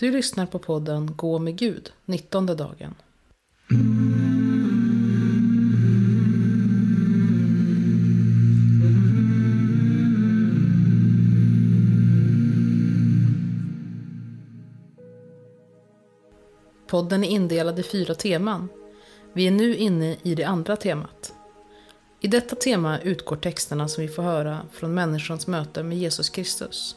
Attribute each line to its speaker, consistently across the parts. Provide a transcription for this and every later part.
Speaker 1: Du lyssnar på podden Gå med Gud, 19 dagen. Podden är indelad i fyra teman. Vi är nu inne i det andra temat. I detta tema utgår texterna som vi får höra från människans möte med Jesus Kristus.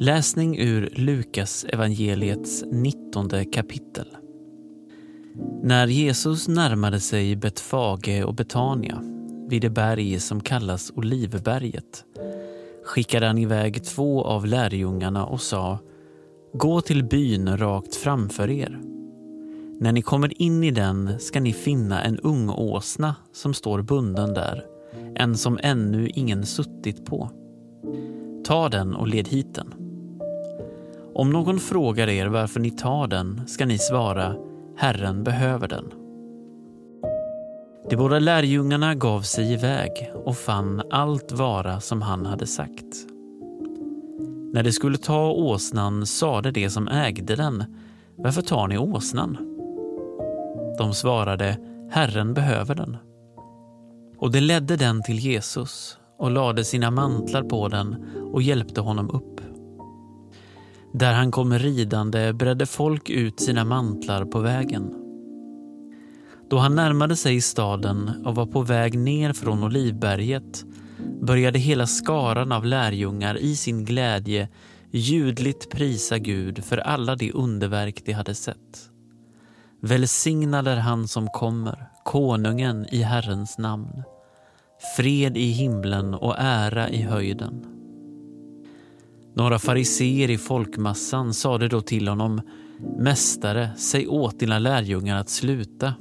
Speaker 2: Läsning ur Lukas evangeliets 19 kapitel. När Jesus närmade sig Betfage och Betania vid det berg som kallas Olivberget skickade han iväg två av lärjungarna och sa Gå till byn rakt framför er. När ni kommer in i den ska ni finna en ung åsna som står bunden där, en som ännu ingen suttit på. Ta den och led hit den. Om någon frågar er varför ni tar den ska ni svara Herren behöver den. De båda lärjungarna gav sig iväg och fann allt vara som han hade sagt. När de skulle ta åsnan sade de som ägde den Varför tar ni åsnan? De svarade Herren behöver den. Och de ledde den till Jesus och lade sina mantlar på den och hjälpte honom upp. Där han kom ridande bredde folk ut sina mantlar på vägen. Då han närmade sig staden och var på väg ner från Olivberget började hela skaran av lärjungar i sin glädje ljudligt prisa Gud för alla de underverk de hade sett. Välsignad är han som kommer, konungen i Herrens namn. Fred i himlen och ära i höjden. Några fariseer i folkmassan sade då till honom Mästare, säg åt dina lärjungar att sluta.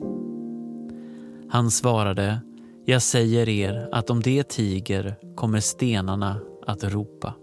Speaker 2: Han svarade Jag säger er att om det tiger kommer stenarna att ropa.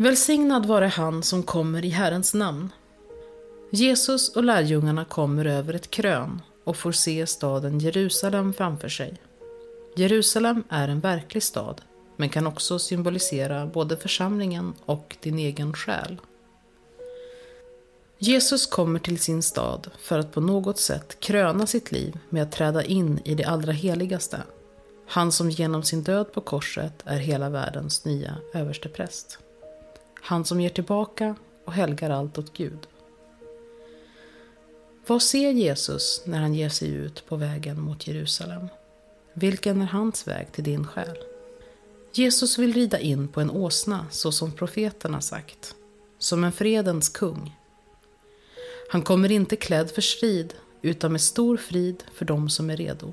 Speaker 1: Välsignad vare han som kommer i Herrens namn. Jesus och lärjungarna kommer över ett krön och får se staden Jerusalem framför sig. Jerusalem är en verklig stad, men kan också symbolisera både församlingen och din egen själ. Jesus kommer till sin stad för att på något sätt kröna sitt liv med att träda in i det allra heligaste. Han som genom sin död på korset är hela världens nya överstepräst han som ger tillbaka och helgar allt åt Gud. Vad ser Jesus när han ger sig ut på vägen mot Jerusalem? Vilken är hans väg till din själ? Jesus vill rida in på en åsna så som profeterna sagt, som en fredens kung. Han kommer inte klädd för strid utan med stor frid för dem som är redo.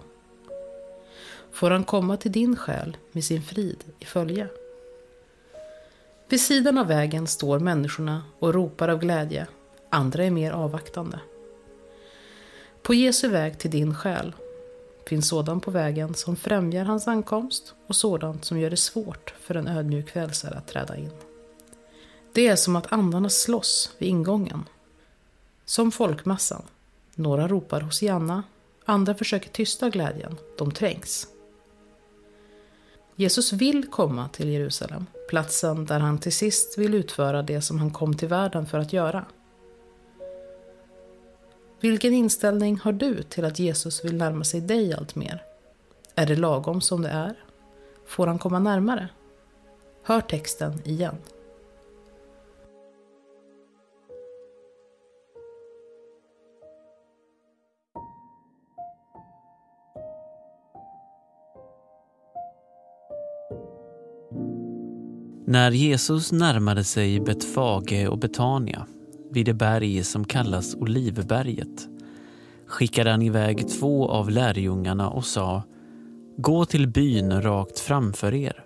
Speaker 1: Får han komma till din själ med sin frid i följe? Vid sidan av vägen står människorna och ropar av glädje, andra är mer avvaktande. På Jesu väg till din själ finns sådant på vägen som främjar hans ankomst och sådant som gör det svårt för en ödmjuk frälsare att träda in. Det är som att andarna slåss vid ingången. Som folkmassan. Några ropar Hosianna, andra försöker tysta glädjen, de trängs. Jesus vill komma till Jerusalem, platsen där han till sist vill utföra det som han kom till världen för att göra. Vilken inställning har du till att Jesus vill närma sig dig allt mer? Är det lagom som det är? Får han komma närmare? Hör texten igen.
Speaker 2: När Jesus närmade sig Betfage och Betania vid det berg som kallas Olivberget skickade han iväg två av lärjungarna och sa Gå till byn rakt framför er.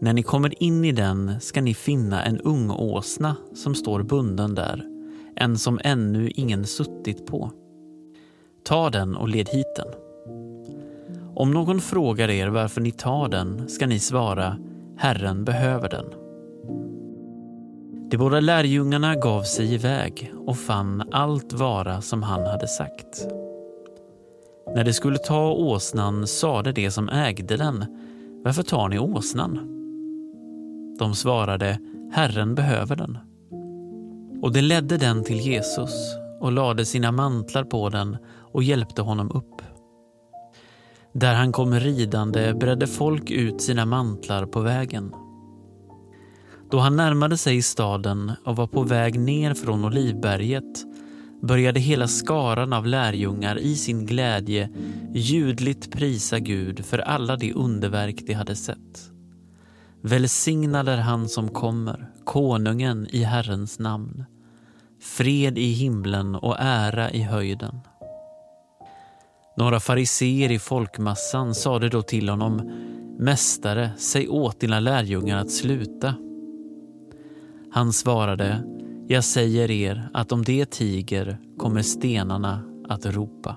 Speaker 2: När ni kommer in i den ska ni finna en ung åsna som står bunden där, en som ännu ingen suttit på. Ta den och led hit den. Om någon frågar er varför ni tar den ska ni svara Herren behöver den. De båda lärjungarna gav sig iväg och fann allt vara som han hade sagt. När de skulle ta åsnan sade de som ägde den, varför tar ni åsnan? De svarade, Herren behöver den. Och de ledde den till Jesus och lade sina mantlar på den och hjälpte honom upp. Där han kom ridande bredde folk ut sina mantlar på vägen. Då han närmade sig staden och var på väg ner från Olivberget började hela skaran av lärjungar i sin glädje ljudligt prisa Gud för alla de underverk de hade sett. Välsignad är han som kommer, konungen i Herrens namn. Fred i himlen och ära i höjden. Några fariseer i folkmassan sade då till honom Mästare, säg åt dina lärjungar att sluta. Han svarade, jag säger er att om det tiger kommer stenarna att ropa.